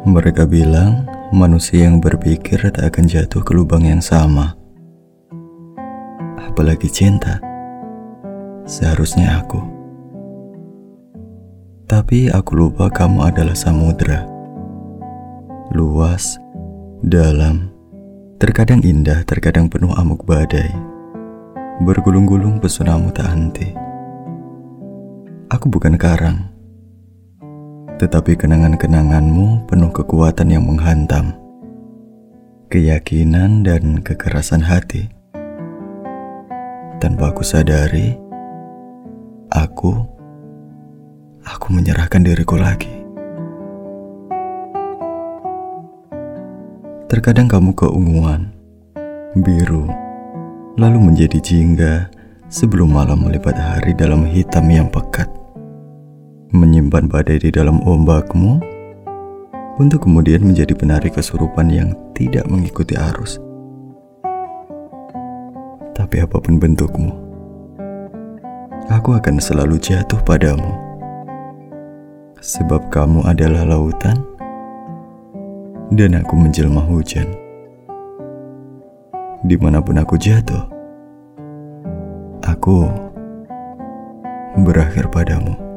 Mereka bilang manusia yang berpikir tak akan jatuh ke lubang yang sama. Apalagi cinta. Seharusnya aku. Tapi aku lupa kamu adalah samudra. Luas, dalam, terkadang indah, terkadang penuh amuk badai. Bergulung-gulung pesonamu tak henti. Aku bukan karang tetapi kenangan-kenanganmu penuh kekuatan yang menghantam, keyakinan dan kekerasan hati. Tanpa aku sadari, aku, aku menyerahkan diriku lagi. Terkadang kamu keunguan, biru, lalu menjadi jingga sebelum malam melipat hari dalam hitam yang pekat menyimpan badai di dalam ombakmu untuk kemudian menjadi penari kesurupan yang tidak mengikuti arus. Tapi apa pun bentukmu, aku akan selalu jatuh padamu. Sebab kamu adalah lautan dan aku menjelma hujan. Di mana pun aku jatuh, aku berakhir padamu.